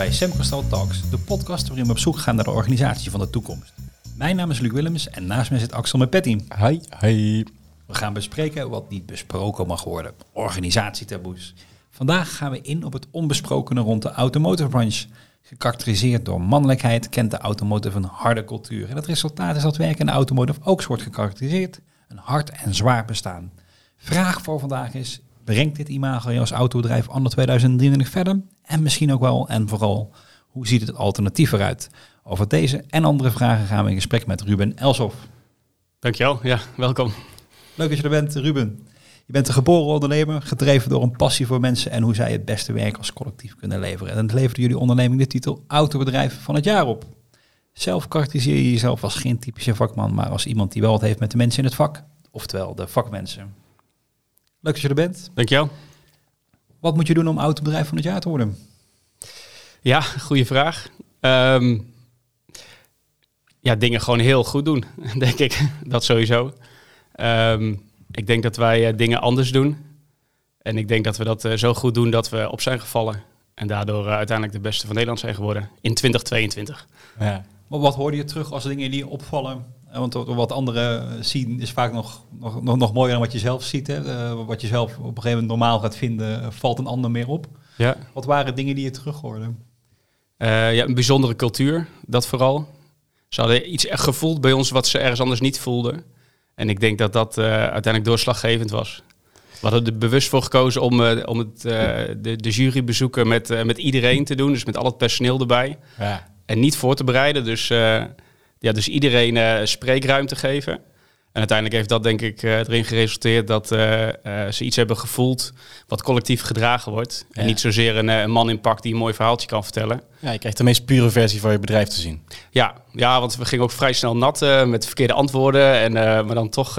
bij Semcostal Talks, de podcast waarin we op zoek gaan naar de organisatie van de toekomst. Mijn naam is Luc Willems en naast mij zit Axel met Petty. Hi, hi. We gaan bespreken wat niet besproken mag worden, organisatietaboes. Vandaag gaan we in op het onbesprokene rond de automotive branche. Gekarakteriseerd door mannelijkheid kent de automotive een harde cultuur. En het resultaat is dat werk in de automotive ook wordt gekarakteriseerd een hard en zwaar bestaan. Vraag voor vandaag is, brengt dit imago als autobedrijf anno 2023 verder? En misschien ook wel en vooral, hoe ziet het alternatief eruit? Over deze en andere vragen gaan we in gesprek met Ruben Elshoff. Dankjewel, ja, welkom. Leuk dat je er bent, Ruben. Je bent een geboren ondernemer, gedreven door een passie voor mensen en hoe zij het beste werk als collectief kunnen leveren. En het leverde jullie onderneming de titel Autobedrijf van het jaar op. Zelf karakteriseer je jezelf als geen typische vakman, maar als iemand die wel wat heeft met de mensen in het vak, oftewel de vakmensen. Leuk dat je er bent. Dankjewel. Wat moet je doen om autobedrijf van het jaar te worden? Ja, goede vraag. Ehm, ja, dingen gewoon heel goed doen, denk ik. Dat sowieso. Ehm, ik denk dat wij uh, dingen anders doen. En ik denk dat we dat uh, zo goed doen dat we op zijn gevallen. En daardoor uh, uiteindelijk de beste van Nederland zijn geworden in 2022. Ja. Maar wat hoorde je terug als dingen die opvallen? Want wat anderen zien is vaak nog, nog, nog, nog mooier dan wat je zelf ziet. Hè? Uh, wat je zelf op een gegeven moment normaal gaat vinden, valt een ander meer op. Ja. Wat waren dingen die je terug hoorde? Uh, ja, een bijzondere cultuur, dat vooral. Ze hadden iets echt gevoeld bij ons wat ze ergens anders niet voelden. En ik denk dat dat uh, uiteindelijk doorslaggevend was. We hadden er bewust voor gekozen om, uh, om het, de, de jurybezoeken met, met iedereen te doen. Dus met al het personeel erbij. Ja. En niet voor te bereiden. Dus, ja, dus iedereen spreekruimte geven. En uiteindelijk heeft dat denk ik erin geresulteerd dat ze iets hebben gevoeld wat collectief gedragen wordt. Ja. En niet zozeer een, een, man in pak die een mooi verhaaltje kan vertellen. Ja, je krijgt de meest pure versie van je bedrijf te zien. Ja, ja want we gingen ook vrij snel nat met verkeerde antwoorden. En, maar dan toch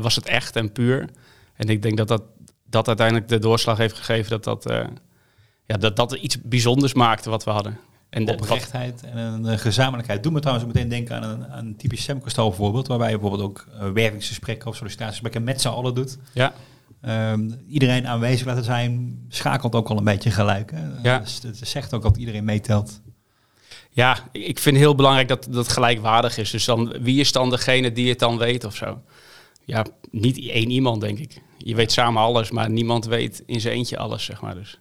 was het echt en puur. En ik denk dat dat, dat uiteindelijk de doorslag heeft gegeven dat dat, ja, dat, dat iets bijzonders maakte wat we hadden. En de oprechtheid en een gezamenlijkheid. Doe me trouwens ook meteen denken aan een, aan een typisch Semcostal bijvoorbeeld, waarbij je bijvoorbeeld ook uh, wervingsgesprekken of sollicitatiegesprekken met z'n allen doet. Ja. Um, iedereen aanwezig laten zijn, schakelt ook al een beetje gelijk. Hè? Ja. Dus het zegt ook dat iedereen meetelt. Ja, ik vind heel belangrijk dat dat gelijkwaardig is. Dus dan, wie is dan degene die het dan weet of zo? Ja, niet één iemand, denk ik. Je weet samen alles, maar niemand weet in zijn eentje alles, zeg maar. Dus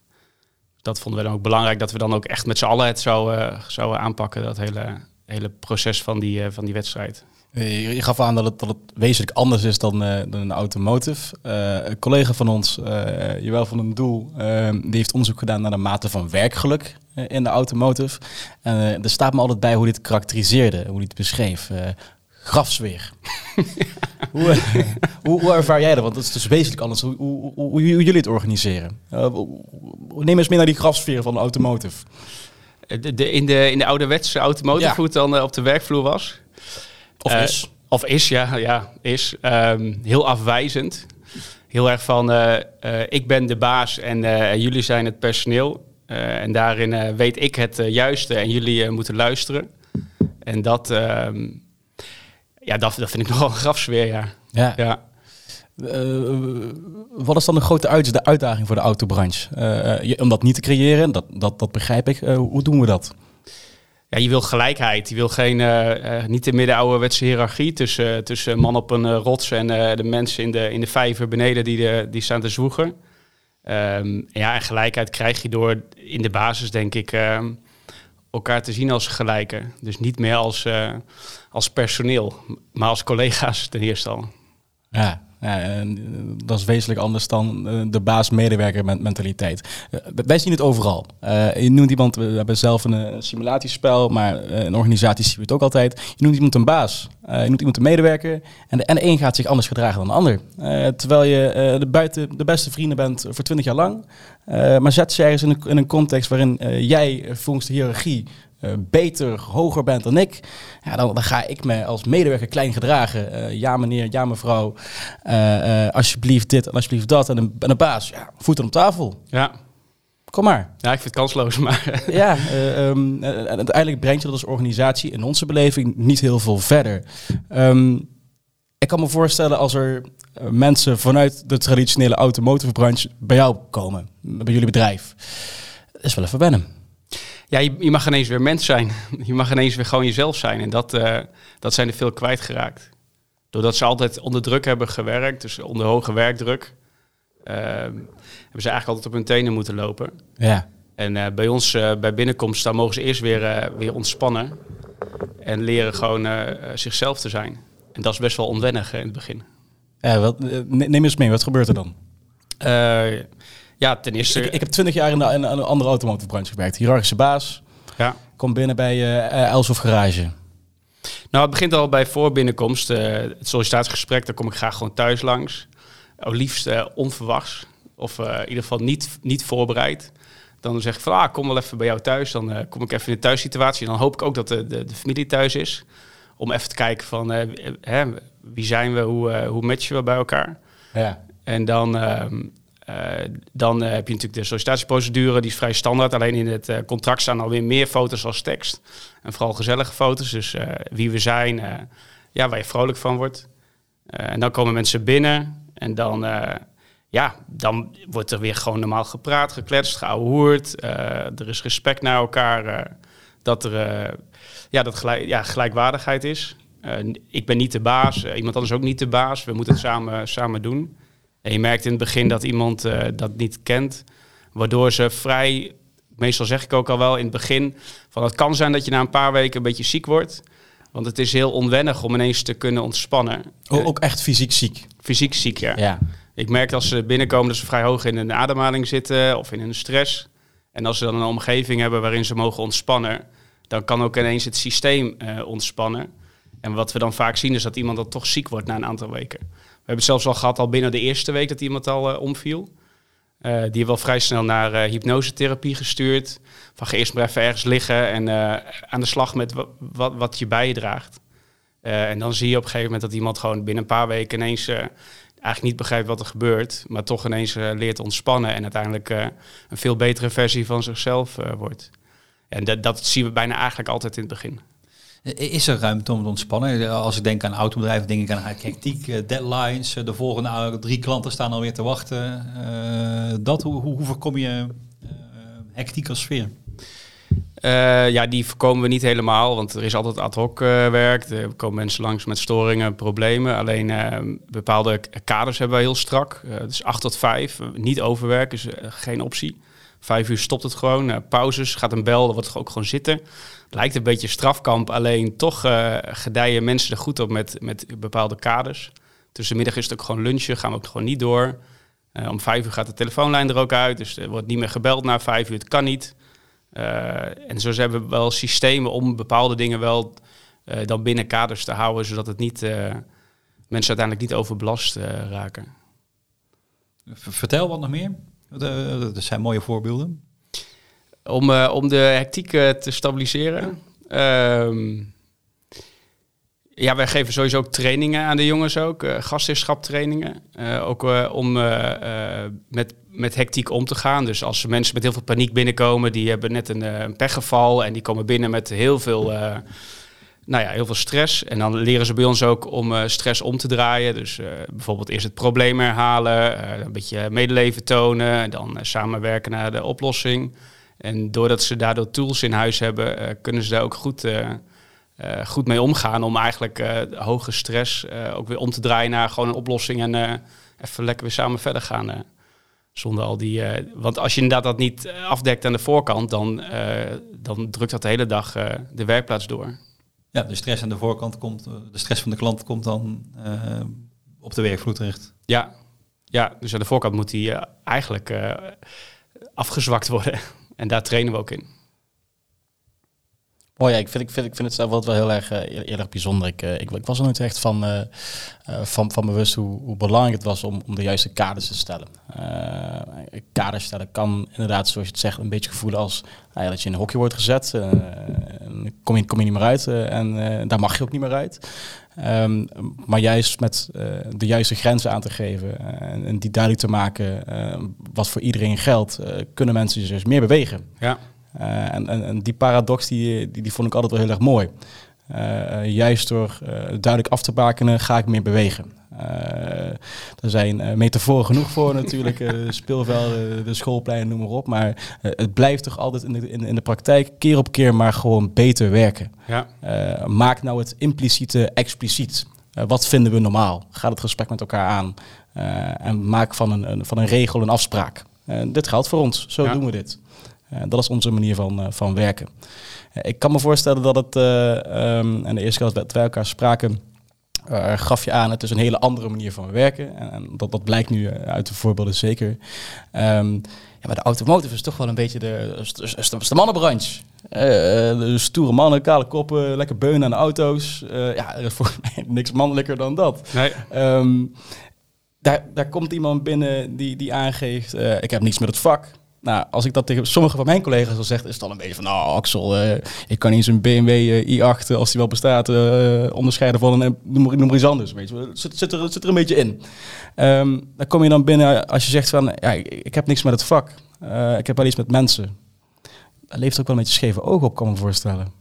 dat vonden we dan ook belangrijk, dat we dan ook echt met z'n allen het zouden, zouden aanpakken, dat hele, hele proces van die, van die wedstrijd. Je, gaf aan dat het, wezenlijk anders is dan, uh, dan een automotive. Uh, een collega van ons, uh, Jawel van een Doel, die heeft onderzoek gedaan naar de mate van werkgeluk in de automotive. En er staat me altijd bij hoe dit karakteriseerde, hoe hij het beschreef. Grafsfeer. hoe, hoe, hoe, ervaar jij dat? Want dat is dus wezenlijk anders hoe, hoe, hoe jullie het organiseren. neem eens mee naar die grafsfeer van de automotive. De, de, in, de, in de ouderwetse automotive, ja. hoe het dan op de werkvloer was? Of uh, is. Of is, ja. ja is. Um, heel afwijzend. Heel erg van, ik ben de baas en jullie zijn het personeel. en daarin weet ik het juiste en jullie moeten luisteren. En dat, um, ja, dat, dat vind ik nogal een grafsfeer, ja. Ja. ja. wat is dan de grote uit, de uitdaging voor de autobranche? om dat niet te creëren, dat, dat, dat begrijp ik. hoe doen we dat? Ja, je wil gelijkheid. Je wil geen, niet de middenouderwetse hiërarchie tussen, tussen man op een rots en de mensen in de, in de vijver beneden die, de, die staan te zwoegen. Um, ja, en gelijkheid krijg je door in de basis, denk ik, um, elkaar te zien als gelijken. Dus niet meer als, als personeel, maar als collega's ten eerste al. Ja, ja, dat is wezenlijk anders dan de baas-medewerker mentaliteit. wij zien het overal. Je noemt iemand, we hebben zelf een, simulatiespel, maar in organisaties zien we het ook altijd. Je noemt iemand een baas, je noemt iemand een medewerker en de, en een gaat zich anders gedragen dan de ander. Terwijl je de, buiten, de beste vrienden bent voor twintig jaar lang, maar zet je ergens in een, in een context waarin jij volgens de hiërarchie uh, beter, hoger bent dan ik, ja, dan, dan ga ik me als medewerker klein gedragen. Uh, ja meneer, ja mevrouw, uh, alsjeblieft dit en alsjeblieft dat. En een, en een baas, ja, voeten op tafel. Ja. Kom maar. Ja, ik vind het kansloos, maar... ja, um, en uiteindelijk brengt je dat als organisatie in onze beleving niet heel veel verder. Um, ik kan me voorstellen als er mensen vanuit de traditionele automotive branche bij jou komen, bij jullie bedrijf. Dat is wel even wennen. Ja, je, je mag ineens weer mens zijn. Je mag ineens weer gewoon jezelf zijn. En dat, eh, dat zijn er veel kwijtgeraakt. Doordat ze altijd onder druk hebben gewerkt, dus onder hoge werkdruk, eh, hebben ze eigenlijk altijd op hun tenen moeten lopen. Ja. En eh, bij ons, eh, bij binnenkomst, dan mogen ze eerst weer, eh, weer ontspannen. En leren gewoon eh, eh, zichzelf te zijn. En dat is best wel onwennig eh, in het begin. Ja, wat, eh, ne- neem eens mee, wat gebeurt er dan? Eh, ja, ten eerste... Ik, ik heb twintig jaar in, de, in een andere automotive branche gewerkt. Hierarchische baas, ja. kom binnen bij eh Els of Garage. Nou, het begint al bij voorbinnenkomst. eh het sollicitatiegesprek, daar kom ik graag gewoon thuis langs. Oh, liefst eh, onverwachts. Of eh, in ieder geval niet, niet voorbereid. Dan zeg ik van, ah, kom wel even bij jou thuis. Dan eh, kom ik even in de thuissituatie. En dan hoop ik ook dat de, de, de familie thuis is. Om even te kijken van, eh, wie- hè, wie zijn we, hoe, eh, hoe matchen we bij elkaar. Ja. En dan, ehm, eh, dan heb je natuurlijk de sollicitatieprocedure, die is vrij standaard. Alleen in het contract staan alweer meer foto's als tekst. En vooral gezellige foto's, dus wie we zijn, ja, waar je vrolijk van wordt. En dan komen mensen binnen en dan, ja, dan wordt er weer gewoon normaal gepraat, gekletst, geouwehoerd. Eh er is respect naar elkaar, dat er ja, dat gelijk, ja, gelijkwaardigheid is. Eh, ik ben niet de baas, eh, iemand anders ook niet de baas. We moeten het samen, samen doen. En je merkt in het begin dat iemand eh, dat niet kent, waardoor ze vrij, meestal zeg ik ook al wel in het begin, van het kan zijn dat je na een paar weken een beetje ziek wordt. Want het is heel onwennig om ineens te kunnen ontspannen. Ook echt fysiek ziek. fysiek ziek, ja. Ja. Ik merk als ze binnenkomen dat ze vrij hoog in een ademhaling zitten of in een stress. En als ze dan een omgeving hebben waarin ze mogen ontspannen, dan kan ook ineens het systeem eh, ontspannen. En wat we dan vaak zien is dat iemand dan toch ziek wordt na een aantal weken. We hebben het zelfs al gehad al binnen de eerste week dat iemand al eh, omviel. Eh, die hebben wel vrij snel naar hypnosetherapie gestuurd. Van ga eerst maar even ergens liggen en aan de slag met wa- wat, wat je bijdraagt. En dan zie je op een gegeven moment dat iemand gewoon binnen een paar weken ineens eigenlijk niet begrijpt wat er gebeurt, maar toch ineens leert ontspannen en uiteindelijk een veel betere versie van zichzelf wordt. En dat, dat zien we bijna eigenlijk altijd in het begin. Is er ruimte om te ontspannen? Als ik denk aan autobedrijven, denk ik aan hectiek, eh, deadlines. eh, De volgende eh, drie klanten staan alweer te wachten. Dat, hoe, hoe, voorkom je eh hectiek als sfeer? Ja, die voorkomen we niet helemaal, want er is altijd ad hoc werk. Er komen mensen langs met storingen, problemen. Alleen bepaalde kaders hebben we heel strak. Dus 8 tot 5, niet overwerken is geen optie. Vijf uur stopt het gewoon. Eh, pauzes, gaat een bel, dan wordt het ook gewoon zitten. Lijkt een beetje strafkamp, alleen toch eh, gedijen mensen er goed op met, met bepaalde kaders. Tussen middag is het ook gewoon lunchen, gaan we ook gewoon niet door. Eh, om vijf uur gaat de telefoonlijn er ook uit, dus er wordt niet meer gebeld na vijf uur. Het kan niet. En zo hebben we wel systemen om bepaalde dingen wel dan binnen kaders te houden, zodat het niet, mensen uiteindelijk niet overbelast raken. Vertel wat nog meer. Eh, Dat zijn mooie voorbeelden. Om, eh, om de hectiek eh, te stabiliseren. Ehm, ja, wij geven sowieso ook trainingen aan de jongens ook. eh gastheerschaptrainingen. Ook om met, met hectiek om te gaan. Dus als mensen met heel veel paniek binnenkomen, die hebben net een, een pechgeval en die komen binnen met heel veel, nou ja, heel veel stress. En dan leren ze bij ons ook om eh, stress om te draaien. Dus eh, bijvoorbeeld eerst het probleem herhalen, eh, een beetje medeleven tonen, en dan samenwerken naar de oplossing. En doordat ze daardoor tools in huis hebben, kunnen ze daar ook goed, goed mee omgaan. Om eigenlijk hoge stress ook weer om te draaien naar gewoon een oplossing. En even lekker weer samen verder gaan. zonder al die. want als je inderdaad dat niet afdekt aan de voorkant, dan, dan drukt dat de hele dag de werkplaats door. Ja, de stress aan de voorkant komt, eh, de stress van de klant komt dan eh, op de werkvloer terecht. Ja, ja dus aan de voorkant moet die eh, eigenlijk afgezwakt worden. En daar trainen we ook in. Oh ja, ik vind, ik vind, ik vind het zelf wel heel erg, eh, heel erg bijzonder. Ik, eh, ik, ik was er nooit echt van, eh, van, van bewust hoe, hoe belangrijk het was om, om de juiste kaders te stellen. Kaders stellen kan inderdaad, zoals je het zegt, een beetje gevoelen als nou dat je in een hokje wordt gezet. en kom, je, kom je niet meer uit en daar mag je ook niet meer uit. Ehm, maar juist met de juiste grenzen aan te geven en, die duidelijk te maken wat voor iedereen geldt, kunnen mensen dus meer bewegen. Ja. Uh, en, en, en, die paradox die, die, die vond ik altijd wel heel erg mooi. Uh, juist door duidelijk af te bakenen ga ik meer bewegen. Er zijn metaforen genoeg voor natuurlijk, speelvelden, de schoolpleinen, noem maar op. Maar het blijft toch altijd in de, in, in, de praktijk keer op keer maar gewoon beter werken. Ja. maak nou het impliciete expliciet. wat vinden we normaal? Ga het gesprek met elkaar aan en maak van een, een, van een regel een afspraak. dit geldt voor ons, zo doen we dit. Dat is onze manier van, van werken. Ik kan me voorstellen dat het, um, en de eerste keer dat wij elkaar spraken, uh, gaf je aan, het is een hele andere manier van werken. En, dat, dat blijkt nu eh, uit de voorbeelden zeker. Um, ja, maar de automotive is toch wel een beetje de, de, de mannenbranche. Uh, de stoere mannen, kale koppen, lekker beunen aan de auto's. Uh, ja, er is voor mij niks mannelijker dan dat. Nee. Um, daar, daar komt iemand binnen die, die aangeeft, ik heb niets met het vak. Nou, als ik dat tegen sommige van mijn collega's al zeg, is het dan een beetje van, nou Axel, uh, ik kan niet eens een BMW uh, i8, als die wel bestaat, uh, onderscheiden van een, noem, noem maar iets anders. Weet je. Het zit, zit, er, zit er een beetje in. Um, dan kom je dan binnen als je zegt van, ja, ik, heb niks met het vak. ik heb wel iets met mensen. Dat leeft ook wel een beetje scheve ogen op, kan ik me voorstellen.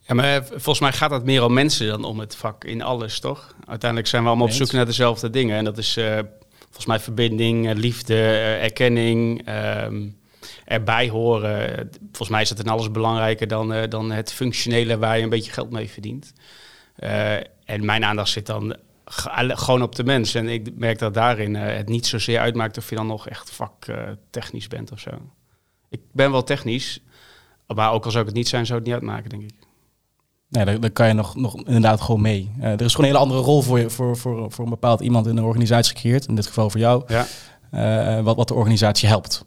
Ja, maar volgens mij gaat het meer om mensen dan om het vak in alles, toch? Uiteindelijk zijn we allemaal op zoek naar dezelfde dingen. En dat is volgens mij verbinding, eh, liefde, eh, erkenning, um, erbij horen. Volgens mij is het in alles belangrijker dan, uh, dan het functionele waar je een beetje geld mee verdient. En mijn aandacht zit dan gewoon op de mens. En ik merk dat daarin het niet zozeer uitmaakt of je dan nog echt vaktechnisch bent of zo. Ik ben wel technisch, maar ook al zou ik het niet zijn, zou het niet uitmaken, denk ik. Nee, daar, kan je nog, nog inderdaad gewoon mee. Uh, er is gewoon een hele andere rol voor, je, voor, voor, voor een bepaald iemand in een organisatie gecreëerd. In dit geval voor jou. Ja. Uh, wat, wat de organisatie helpt.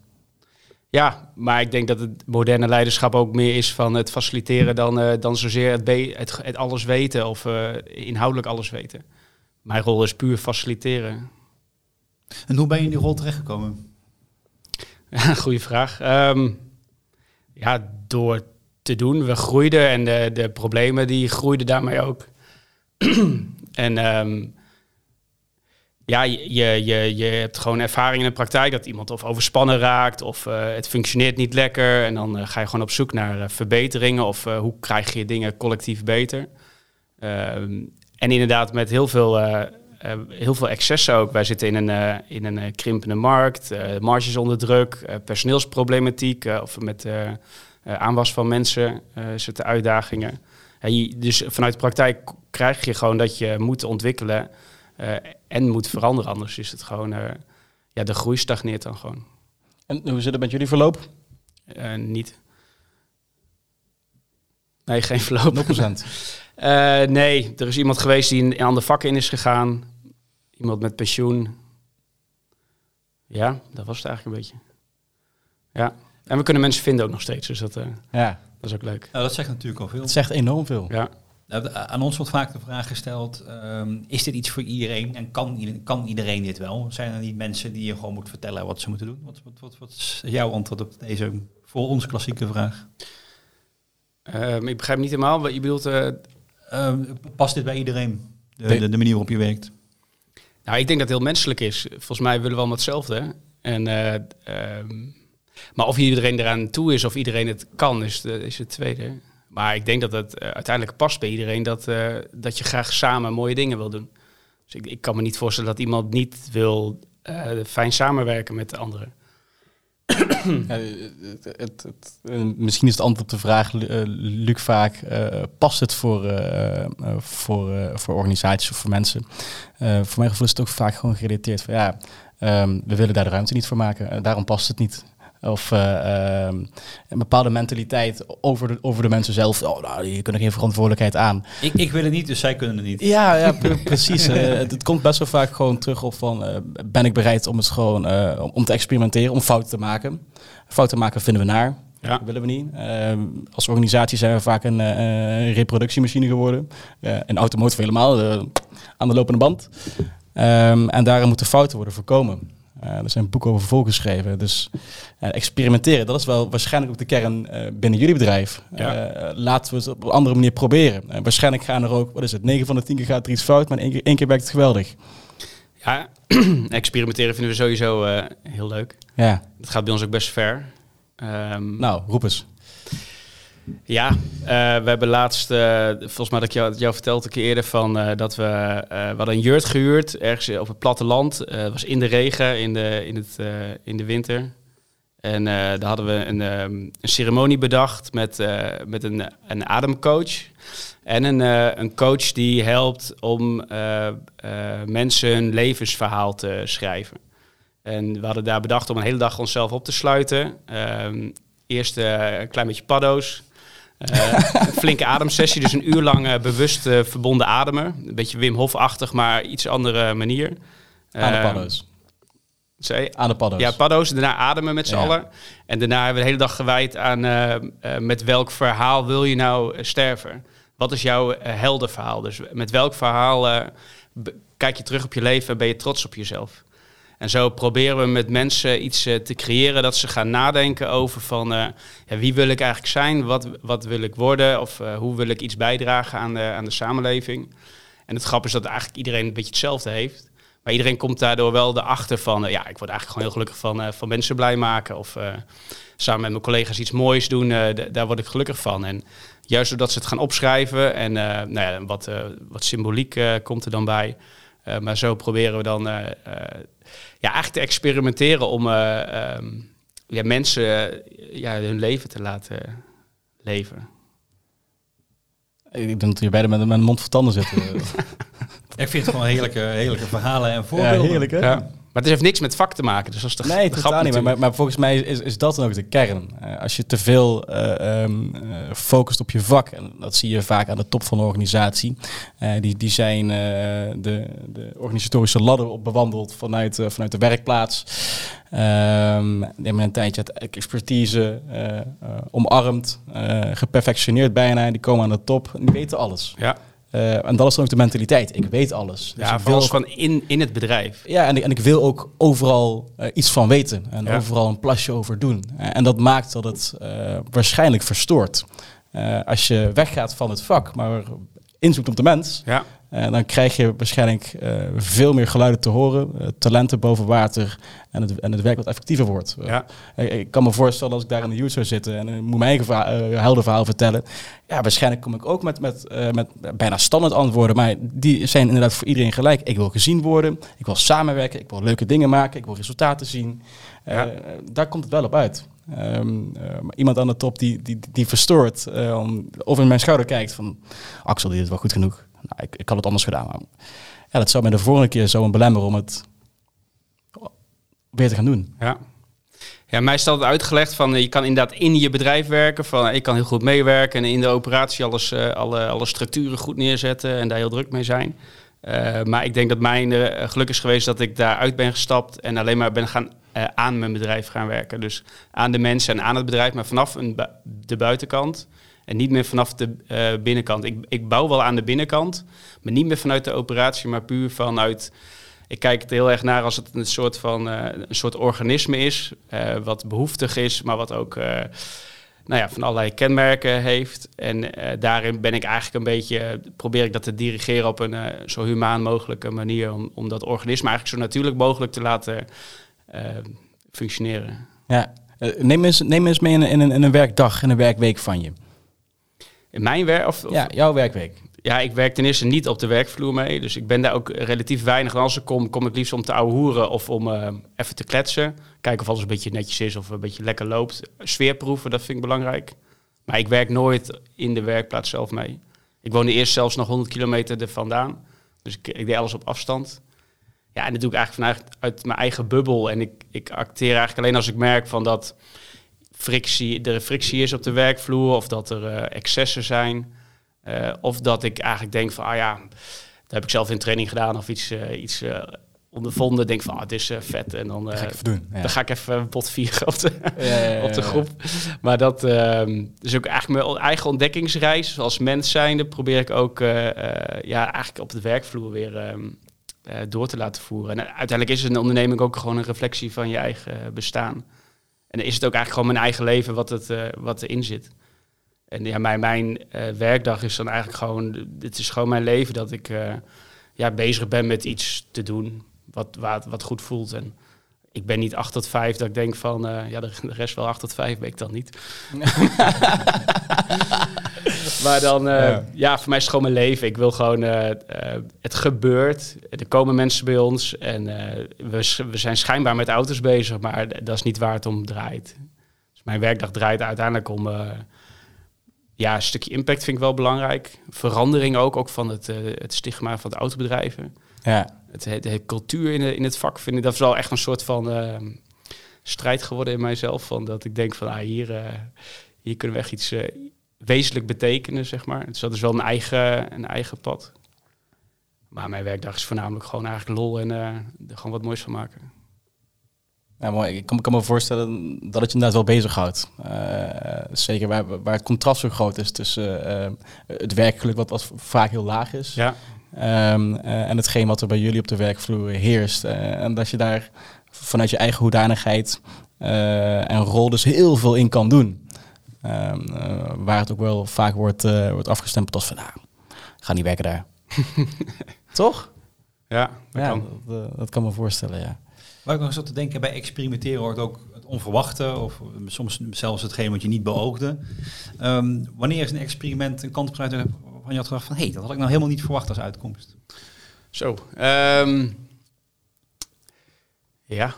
Ja, maar ik denk dat het moderne leiderschap ook meer is van het faciliteren dan, uh, dan zozeer het, het, het, alles weten of inhoudelijk alles weten. Mijn rol is puur faciliteren. En hoe ben je in die rol terechtgekomen? Ja, goede vraag. Um, ja, door te doen. We groeiden en de, de problemen die groeiden daarmee ook. en um, ja, je, je, je hebt gewoon ervaring in de praktijk dat iemand of overspannen raakt of uh, het functioneert niet lekker. En dan uh, ga je gewoon op zoek naar uh, verbeteringen of hoe krijg je dingen collectief beter. Um, en inderdaad met heel veel, heel veel excessen ook. Wij zitten in een, in een krimpende markt, marges onder druk, personeelsproblematiek of met eh, aanwas van mensen zitten uitdagingen. dus vanuit de praktijk krijg je gewoon dat je moet ontwikkelen uh, en moet veranderen. Anders is het gewoon, ja, de groei stagneert dan gewoon. En hoe zit het met jullie verloop? niet. Nee, geen verloop. 0%? nee, er is iemand geweest die in, aan de vakken in is gegaan. Iemand met pensioen. Ja, dat was het eigenlijk een beetje. Ja. En we kunnen mensen vinden ook nog steeds, dus dat, uh, ja. dat is ook leuk. Nou, dat zegt natuurlijk al veel. Het zegt enorm veel. Ja. Nou, aan ons wordt vaak de vraag gesteld, um, is dit iets voor iedereen en kan, kan iedereen dit wel? Zijn er niet mensen die je gewoon moet vertellen wat ze moeten doen? Wat, wat, wat, wat is jouw antwoord op deze voor ons klassieke vraag? Um, ik begrijp niet helemaal wat je bedoelt. Uh, um, past dit bij iedereen, de, de, de, manier waarop je werkt? Nou, ik denk dat het heel menselijk is. Volgens mij willen we allemaal hetzelfde. En uh, maar of iedereen eraan toe is of iedereen het kan, is, de, is het tweede. Maar ik denk dat het uh, uiteindelijk past bij iedereen dat, uh, dat je graag samen mooie dingen wil doen. Dus ik, ik kan me niet voorstellen dat iemand niet wil uh, fijn samenwerken met de anderen. Het, het, misschien is het antwoord op de vraag, Luc, vaak, past het voor, voor, voor organisaties of voor mensen? voor mijn gevoel is het ook vaak gewoon gerelateerd van ja, um, we willen daar de ruimte niet voor maken, daarom past het niet. Of uh, um, een bepaalde mentaliteit over de, over de mensen zelf. Oh, nou, die kunnen geen verantwoordelijkheid aan. Ik, ik wil het niet, dus zij kunnen het niet. Ja, ja precies. uh, het, het, komt best wel vaak gewoon terug op van... Uh, ben ik bereid om het gewoon om te experimenteren, om fouten te maken. Fouten maken vinden we naar. Ja. Dat willen we niet. Ehm, als organisatie zijn we vaak een reproductiemachine geworden. en automotive helemaal, aan de lopende band. Um, en daarom moeten fouten worden voorkomen. Uh, er zijn boeken over volgeschreven. Dus uh, experimenteren, dat is wel waarschijnlijk ook de kern uh, binnen jullie bedrijf. laten we het op een andere manier proberen. waarschijnlijk gaan er ook, wat is het, 9 van de 10 keer gaat er iets fout, maar één keer, één keer werkt het geweldig. Ja, experimenteren vinden we sowieso heel leuk. Ja. Dat gaat bij ons ook best ver. Um, nou, roep eens. Ja, uh, we hebben laatst, uh, volgens mij dat ik jou, jou vertelde een keer eerder, van, uh, dat we, we hadden een jurt gehuurd ergens op het platteland. Het was in de regen, in de, in het, in de winter. En daar hadden we een, um, een ceremonie bedacht met, met een, een ademcoach. En een, een coach die helpt om mensen hun levensverhaal te schrijven. En we hadden daar bedacht om een hele dag onszelf op te sluiten. Ehm, eerst een klein beetje paddo's. Uh, een flinke ademsessie, dus een uur lang uh, bewust uh, verbonden ademen. Een beetje Wim Hof-achtig, maar iets andere manier. Aan de paddo's. Zei, aan de paddo's. Ja, paddo's. Daarna ademen met z'n ja. allen. En daarna hebben we de hele dag gewijd aan met welk verhaal wil je nou sterven? Wat is jouw heldenverhaal? Dus met welk verhaal kijk je terug op je leven en ben je trots op jezelf? En zo proberen we met mensen iets uh, te creëren dat ze gaan nadenken over van uh, ja, wie wil ik eigenlijk zijn, wat, wat wil ik worden of uh, hoe wil ik iets bijdragen aan de, aan de samenleving. En het grap is dat eigenlijk iedereen een beetje hetzelfde heeft. Maar iedereen komt daardoor wel erachter van, ja, ik word eigenlijk gewoon heel gelukkig van, van mensen blij maken. Of samen met mijn collega's iets moois doen, daar word ik gelukkig van. En juist doordat ze het gaan opschrijven en nou ja, wat, wat symboliek komt er dan bij. Maar zo proberen we dan ja, eigenlijk te experimenteren om uh, um, ja, mensen ja, hun leven te laten leven. Ik denk dat je beide met, met een mond voor tanden zitten. ik vind het gewoon heerlijke, heerlijke verhalen en voorbeelden. Ja, heerlijk hè? Ja. Maar het heeft niks met vak te maken, dus dat is de Nee, niet. Maar, maar, volgens mij is, is dat dan ook de kern. Uh, als je te veel uh, um, uh, focust op je vak, en dat zie je vaak aan de top van de organisatie, die, die zijn de, de organisatorische ladder op bewandeld vanuit, vanuit de werkplaats. Um, hebben een tijdje het expertise omarmd, geperfectioneerd bijna, die komen aan de top en die weten alles. Ja. Uh, en dat is dan ook de mentaliteit. Ik weet alles. Dus ja, vooral van in, in het bedrijf. Ja, en ik, en ik wil ook overal uh, iets van weten. En ja. overal een plasje over doen. Uh, en dat maakt dat het waarschijnlijk verstoort. als je weggaat van het vak, maar inzoekt op de mens... Ja. Uh, dan krijg je waarschijnlijk uh, veel meer geluiden te horen, uh, talenten boven water en het, en het werk wat effectiever wordt. Ja. ik kan me voorstellen als ik daar in de youth zou zitten en moet mijn eigen verhaal vertellen. Ja, waarschijnlijk kom ik ook met, met, met bijna standaard antwoorden, maar die zijn inderdaad voor iedereen gelijk. Ik wil gezien worden, ik wil samenwerken, ik wil leuke dingen maken, ik wil resultaten zien. Ja. Daar komt het wel op uit. Um, uh, iemand aan de top die, die, die verstoort, uh, of in mijn schouder kijkt van Axel, die is wel goed genoeg. Nou, ik, ik had het anders gedaan. Maar ja, dat zou mij de volgende keer zo een belemmeren om het weer te gaan doen. Ja. Ja, mij is uitgelegd van je kan inderdaad in je bedrijf werken. Van ik kan heel goed meewerken en in de operatie alles, uh, alle, alle structuren goed neerzetten en daar heel druk mee zijn. Uh, maar ik denk dat mijn uh, geluk is geweest dat ik daaruit ben gestapt en alleen maar ben gaan aan mijn bedrijf gaan werken. Dus aan de mensen en aan het bedrijf, maar vanaf een de buitenkant. En niet meer vanaf de uh, binnenkant. Ik, ik bouw wel aan de binnenkant, maar niet meer vanuit de operatie, maar puur vanuit. Ik kijk het heel erg naar als het een soort van uh, een soort organisme is, uh, wat behoeftig is, maar wat ook nou ja, van allerlei kenmerken heeft. En daarin ben ik eigenlijk een beetje, probeer ik dat te dirigeren op een zo humaan mogelijke manier om, om dat organisme eigenlijk zo natuurlijk mogelijk te laten functioneren. Ja, neem eens, neem eens mee in, in, in een werkdag, in een werkweek van je. In mijn werk? Of, ja, jouw werkweek. Ja, ik werk ten eerste niet op de werkvloer mee. Dus ik ben daar ook relatief weinig. En als ik kom, kom ik liefst om te hoeren of om uh, even te kletsen. Kijken of alles een beetje netjes is of een beetje lekker loopt. Sfeerproeven, dat vind ik belangrijk. Maar ik werk nooit in de werkplaats zelf mee. Ik woonde eerst zelfs nog 100 kilometer er vandaan. Dus ik, ik deed alles op afstand. Ja, en dat doe ik eigenlijk vanuit uit mijn eigen bubbel. En ik, ik acteer eigenlijk alleen als ik merk van dat frictie, er frictie is op de werkvloer of dat er uh, excessen zijn. Uh, of dat ik eigenlijk denk van, ah ja, dat heb ik zelf in training gedaan of iets, uh, iets ondervonden. Denk van, ah, het is vet. En dan, ga ik even doen. Ja. dan ga ik even pot vieren op de, ja, op de groep. Maar dat ehm, is ook eigenlijk mijn eigen ontdekkingsreis. Als mens zijnde probeer ik ook ja, eigenlijk op de werkvloer weer ehm, door te laten voeren. En uiteindelijk is een onderneming ook gewoon een reflectie van je eigen bestaan. En is het ook eigenlijk gewoon mijn eigen leven wat, het, uh, wat erin zit. En ja, mijn, mijn uh, werkdag is dan eigenlijk gewoon, dit is gewoon mijn leven dat ik uh, ja, bezig ben met iets te doen wat, wat, wat goed voelt. En ik ben niet 8 tot 5 dat ik denk van, eh, ja, de, de rest wel 8 tot 5 ben ik dan niet. maar dan, eh, ja. Ja. voor mij is het gewoon mijn leven. Ik wil gewoon, eh, eh, het gebeurt. Er komen mensen bij ons en we, we zijn schijnbaar met auto's bezig, maar dat is niet waar het om draait. Dus mijn werkdag draait uiteindelijk om, ja, een stukje impact vind ik wel belangrijk. Verandering ook, ook van het, het stigma van de autobedrijven. Ja. Het, de, de cultuur in, de- in het vak vind ik, dat is wel echt een soort van eh, strijd geworden in mijzelf. Van dat ik denk van, ah, hier, hier kunnen we echt iets wezenlijk betekenen, zeg maar. Dus dat is wel een eigen, een eigen pad. Maar mijn werkdag is voornamelijk gewoon eigenlijk lol en eh, er gewoon wat moois van maken. Ja, mooi. Ik kan, kan me voorstellen dat het je inderdaad wel bezighoudt. Eh zeker waar, waar het contrast zo groot is tussen eh, het werkgeluk, wat, wat vaak heel laag is, Ja, ehm, eh, en hetgeen wat er bij jullie op de werkvloer heerst. En dat je daar vanuit je eigen hoedanigheid en rol dus heel veel in kan doen. Ehm, eh, waar het ook wel vaak wordt, eh, wordt afgestempeld als van, nou, ga niet werken daar. Toch? ja, dat Ja, kan. dat, eh, dat kan me voorstellen, ja. Waar ik nog eens zat te denken, bij experimenteren hoort ook het onverwachte of soms zelfs hetgeen wat je niet beoogde. Ehm, wanneer is een experiment een kant op uit waarvan je had gedacht van hé, hey, dat had ik nou helemaal niet verwacht als uitkomst? Zo. ehm, ja.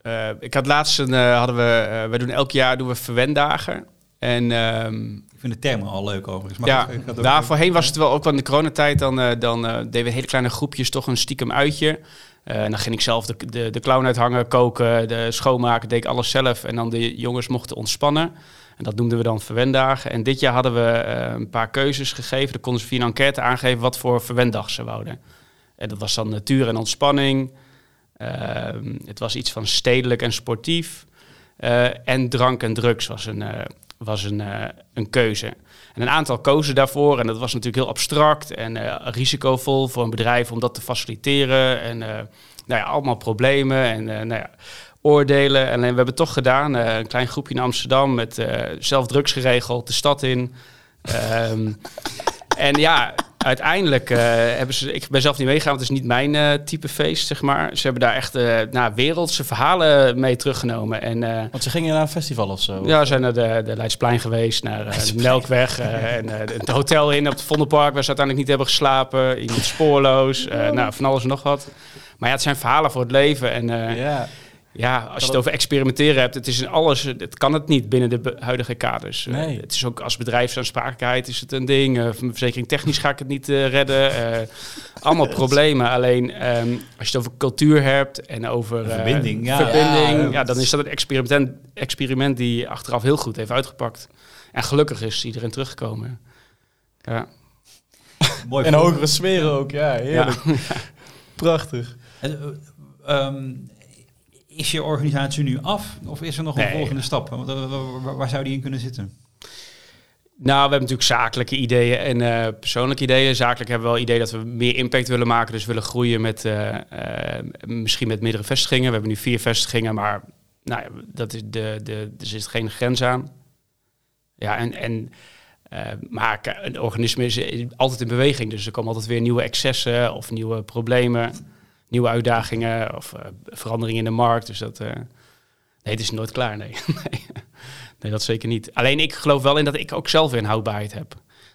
Eh, ik had laatst een, hadden we, we doen elk jaar doen we verwendagen. En ehm, Ik vind de termen al leuk overigens. Maar ja, daar voorheen was het wel ook wel in de coronatijd. Dan, eh, dan eh, deden we hele kleine groepjes toch een stiekem uitje. Eh, en dan ging ik zelf de, de, de clown uithangen, koken, de schoonmaken, deed ik alles zelf. En dan de jongens mochten ontspannen. En dat noemden we dan verwendagen. En dit jaar hadden we een paar keuzes gegeven. Dan konden ze via een enquête aangeven wat voor verwendag ze wouden. En dat was dan natuur en ontspanning. Ehm, het was iets van stedelijk en sportief. En drank en drugs was een, was een, eh, een keuze. En een aantal kozen daarvoor. En dat was natuurlijk heel abstract en eh, risicovol voor een bedrijf om dat te faciliteren. En eh, nou ja, allemaal problemen en nou ja, oordelen. En we hebben toch gedaan. Een klein groepje in Amsterdam met zelf drugs geregeld, de stad in. Ehm, en ja, uiteindelijk eh, hebben ze... Ik ben zelf niet meegegaan, want het is niet mijn eh, type feest, zeg maar. Ze hebben daar echt eh nou, wereldse verhalen mee teruggenomen. En Want ze gingen naar een festival of zo. ja, we zijn naar de, de Leidsplein geweest, naar de Melkweg en het hotel in op het Vondelpark, waar ze uiteindelijk niet hebben geslapen. Iemand spoorloos, nou, van alles en nog wat. Maar ja, het zijn verhalen voor het leven. En eh, ja. Ja, als je het over experimenteren hebt, het is in alles, het kan het niet binnen de huidige kaders. Eh, Nee. het is ook als bedrijfsaansprakelijkheid is het een ding. Eh, van verzekering technisch ga ik het niet eh, redden. Eh, allemaal problemen. Alleen ehm, als je het over cultuur hebt en over eh, verbinding, ja. verbinding, Ja, ja, dan is dat een experiment, experiment die achteraf heel goed heeft uitgepakt. En gelukkig is iedereen teruggekomen. Ja. Mooi en hogere sferen ook, ja, heerlijk. Prachtig. En, eh, ehm, is je organisatie nu af of is er nog een Nee. volgende stap? Eh, waar, zou die in kunnen zitten? Nou, we hebben natuurlijk zakelijke ideeën en eh, persoonlijke ideeën. Zakelijk hebben we wel het idee dat we meer impact willen maken. Dus willen groeien met eh, misschien met meerdere vestigingen. We hebben nu vier vestigingen, maar nou, dat is de, de, er zit geen grens aan. Ja, en, en maar een organisme is altijd in beweging. Dus er komen altijd weer nieuwe excessen of nieuwe problemen, nieuwe uitdagingen of eh, veranderingen in de markt. Dus dat, eh, nee, het is nooit klaar, nee. nee. Dat zeker niet. Alleen ik geloof wel in dat ik ook zelf weer een houdbaarheid heb.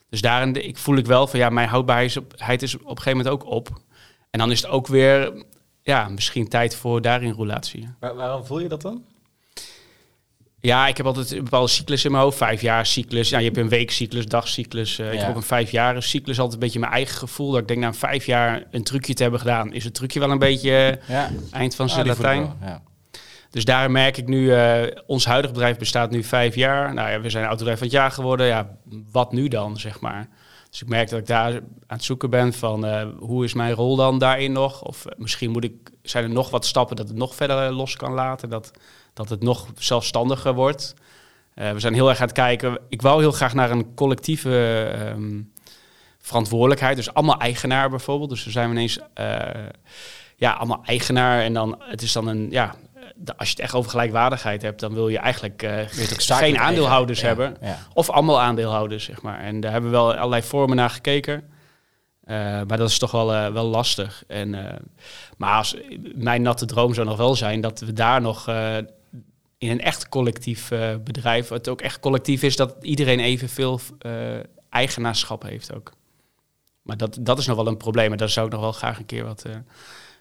Dus daarin ik voel ik wel van ja, mijn houdbaarheid is op, heid is op een gegeven moment ook op. En dan is het ook weer ja, misschien tijd voor daarin roulatie. Waar, waarom voel je dat dan? Ja, ik heb altijd een bepaalde cyclus in mijn hoofd. Vijf jaar cyclus. Ja, je hebt een weekcyclus, dagcyclus. Eh, Ik Ja. heb ook een vijf jaren cyclus. Altijd een beetje mijn eigen gevoel. Dat ik denk, na vijf jaar een trucje te hebben gedaan, is het trucje wel een beetje eh, Ja, eind van Ah, zijn ik Latijn. Ja. Dus daar merk ik nu, eh, ons huidige bedrijf bestaat nu vijf jaar. Nou ja, we zijn autobedrijf van het jaar geworden. Ja, wat nu dan, zeg maar? Dus ik merk dat ik daar aan het zoeken ben van eh, hoe is mijn rol dan daarin nog? Of eh, misschien moet ik, zijn er nog wat stappen dat het nog verder los kan laten, dat, dat het nog zelfstandiger wordt. Eh, we zijn heel erg aan het kijken. Ik wou heel graag naar een collectieve ehm, verantwoordelijkheid. Dus allemaal eigenaar bijvoorbeeld. Dus dan zijn we ineens eh, ja, allemaal eigenaar. En dan het is dan een ja. de- Als je het echt over gelijkwaardigheid hebt, dan wil je eigenlijk eh, geen aandeelhouders eigen. Hebben. ja. Of allemaal aandeelhouders, zeg maar. En daar hebben we wel allerlei vormen naar gekeken. Maar dat is toch wel, wel lastig. En, maar als, mijn natte droom zou nog wel zijn dat we daar nog in een echt collectief eh, bedrijf, het ook echt collectief is, dat iedereen evenveel eh eigenaarschap heeft ook. Maar dat, dat is nog wel een probleem. En daar zou ik nog wel graag een keer wat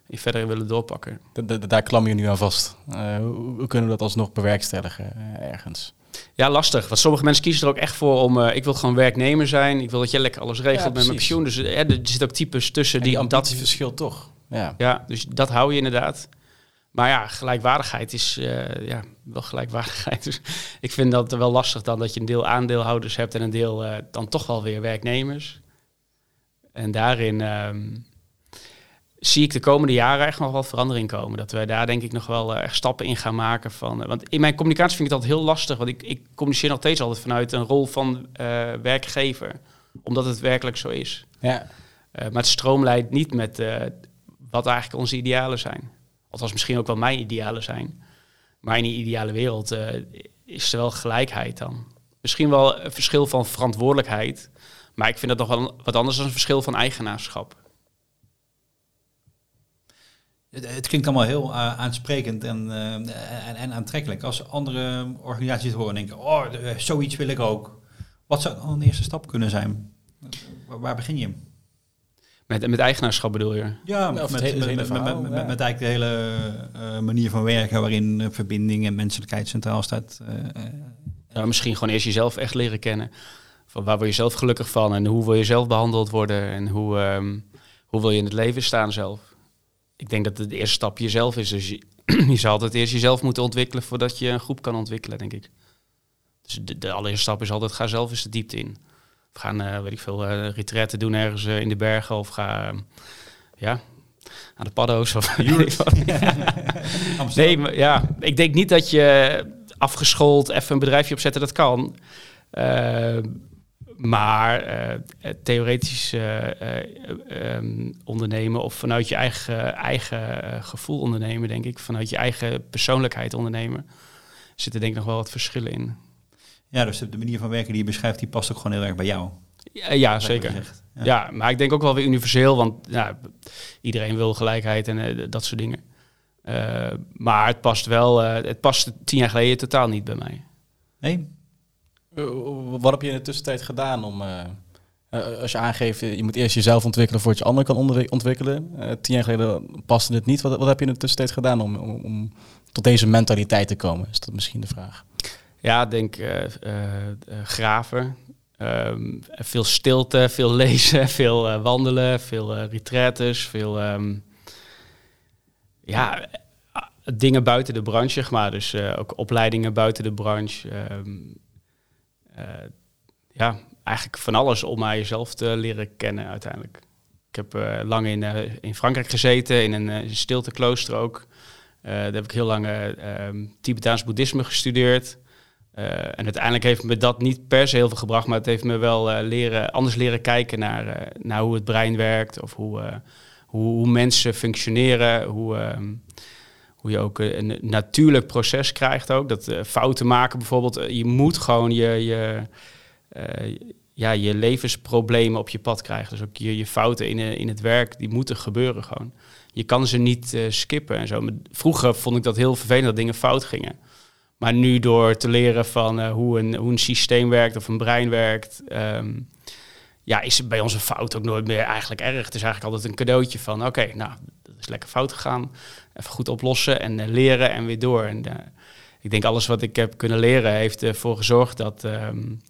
in verder in willen doorpakken. Daar klam je nu aan vast. Hoe, hoe kunnen we dat alsnog bewerkstelligen ergens? Ja, lastig. Want sommige mensen kiezen er ook echt voor om... ik wil gewoon werknemer zijn. Ik wil dat jij lekker alles regelt met mijn pensioen. Dus er zitten ook types tussen Die, die, die dat... ambitieverschil toch? Ja. Ja, dus dat hou je inderdaad. Maar ja, gelijkwaardigheid is eh, ja, wel gelijkwaardigheid. Dus ik vind dat wel lastig dan dat je een deel aandeelhouders hebt... en een deel eh, dan toch wel weer werknemers. En daarin ehm, zie ik de komende jaren echt nog wel verandering komen. Dat wij daar denk ik nog wel eh, echt stappen in gaan maken. Van, want in mijn communicatie vind ik dat heel lastig. Want ik, ik communiceer nog steeds altijd vanuit een rol van werkgever. Omdat het werkelijk zo is. Ja. Maar het stroomlijnt niet met wat eigenlijk onze idealen zijn. Althans, misschien ook wel mijn idealen zijn. Maar in die ideale wereld eh, is er wel gelijkheid dan. Misschien wel een verschil van verantwoordelijkheid. Maar ik vind dat nog wel wat anders dan een verschil van eigenaarschap. Het, klinkt allemaal heel eh, aansprekend en, eh, en, en aantrekkelijk. Als andere organisaties het horen en denken, oh, zoiets wil ik ook. Wat zou dan een eerste stap kunnen zijn? Waar, waar begin je? Met, met eigenaarschap bedoel je? Ja, met, met, eigenlijk de hele eh, manier van werken waarin eh, verbinding en menselijkheid centraal staat. eh, eh, Ja, misschien gewoon eerst jezelf echt leren kennen. Van waar word je zelf gelukkig van en hoe wil je zelf behandeld worden en hoe, ehm, hoe wil je in het leven staan zelf. Ik denk dat het de eerste stap jezelf is. Dus je, je zal altijd eerst jezelf moeten ontwikkelen voordat je een groep kan ontwikkelen, denk ik. Dus de, de allereerste stap is altijd ga zelf eens de diepte in. Of gaan, eh, weet ik veel, eh retretten doen ergens eh, in de bergen of ga, eh, ja, aan de paddo's of. Nee, maar ja, ik denk niet dat je afgeschoold even een bedrijfje opzetten, dat kan. Eh, maar theoretisch eh, eh, ehm, ondernemen of vanuit je eigen, eigen gevoel ondernemen, denk ik, vanuit je eigen persoonlijkheid ondernemen, zitten denk ik nog wel wat verschillen in. Ja, dus de manier van werken die je beschrijft, die past ook gewoon heel erg bij jou. Ja, zeker. Ja. maar ik denk ook wel weer universeel, want ja, iedereen wil gelijkheid en eh, dat soort dingen. Eh, maar het past wel, eh, het past tien jaar geleden totaal niet bij mij. Nee? Wat heb je in de tussentijd gedaan om... als je aangeeft, je moet eerst jezelf ontwikkelen voordat je anderen kan onder- ontwikkelen. Eh, tien jaar geleden paste het niet. Wat, wat heb je in de tussentijd gedaan om, om, om tot deze mentaliteit te komen? Is dat misschien de vraag? Ja, denk eh, eh, eh, graven. Ehm, veel stilte, veel lezen, veel wandelen, veel retretes, veel ehm, ja, dingen buiten de branche, zeg maar. Dus ook opleidingen buiten de branche. Ehm, eh, ja, eigenlijk van alles om mij jezelf te leren kennen uiteindelijk. Ik heb eh, lang in, in Frankrijk gezeten, in een uh, stilteklooster ook. Daar heb ik heel lang Tibetaans boeddhisme gestudeerd. Uh, en uiteindelijk heeft me dat niet per se heel veel gebracht, maar het heeft me wel uh, leren, anders leren kijken naar, uh, naar hoe het brein werkt of hoe, hoe, hoe, mensen functioneren, hoe, uh, hoe je ook een natuurlijk proces krijgt ook. Dat fouten maken bijvoorbeeld, je moet gewoon je, je, ja, je levensproblemen op je pad krijgen. Dus ook je, je fouten in, in het werk, die moeten gebeuren gewoon. Je kan ze niet skippen en zo. Vroeger vond ik dat heel vervelend dat dingen fout gingen. Maar nu door te leren van uh, hoe, een, hoe een systeem werkt of een brein werkt, um, ja, is bij ons een fout ook nooit meer eigenlijk erg. Het is eigenlijk altijd een cadeautje van, oké, nou, dat is lekker fout gegaan. Even goed oplossen en uh, leren en weer door. En uh, ik denk alles wat ik heb kunnen leren heeft ervoor gezorgd dat, um,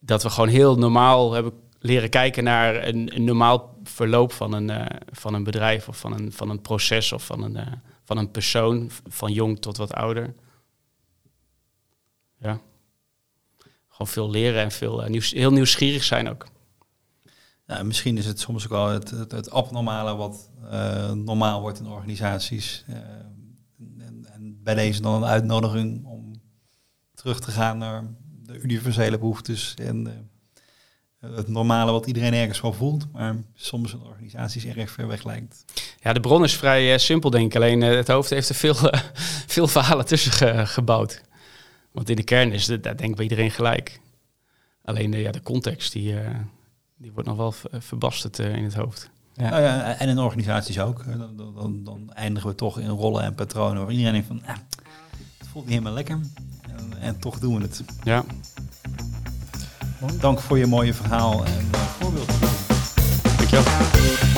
dat we gewoon heel normaal hebben leren kijken naar een, een normaal verloop van een, van een bedrijf of van een, van een proces of van een, van een persoon, van jong tot wat ouder. Ja. Gewoon veel leren en veel, nieuws, heel nieuwsgierig zijn ook. Ja, misschien is het soms ook wel het, het, het abnormale wat uh, normaal wordt in organisaties. Uh, en, en, bij deze dan een uitnodiging om terug te gaan naar de universele behoeftes en uh, het normale wat iedereen ergens wel voelt, maar soms in organisaties erg ver weg lijkt. Ja, de bron is vrij simpel, denk ik. Alleen het hoofd heeft er veel, veel verhalen tussen ge gebouwd. Want in de kern is het, daar denkt bij iedereen gelijk. Alleen de, ja, de context, die, uh, die wordt nog wel v- verbasterd eh, in het hoofd. Ja. Nou ja, en in organisaties ook. Dan, dan, dan, eindigen we toch in rollen en patronen waar iedereen denkt van, ah, het voelt niet helemaal lekker. En, en toch doen we het. Ja, Dank voor je mooie verhaal en eh, voorbeeld. dankjewel.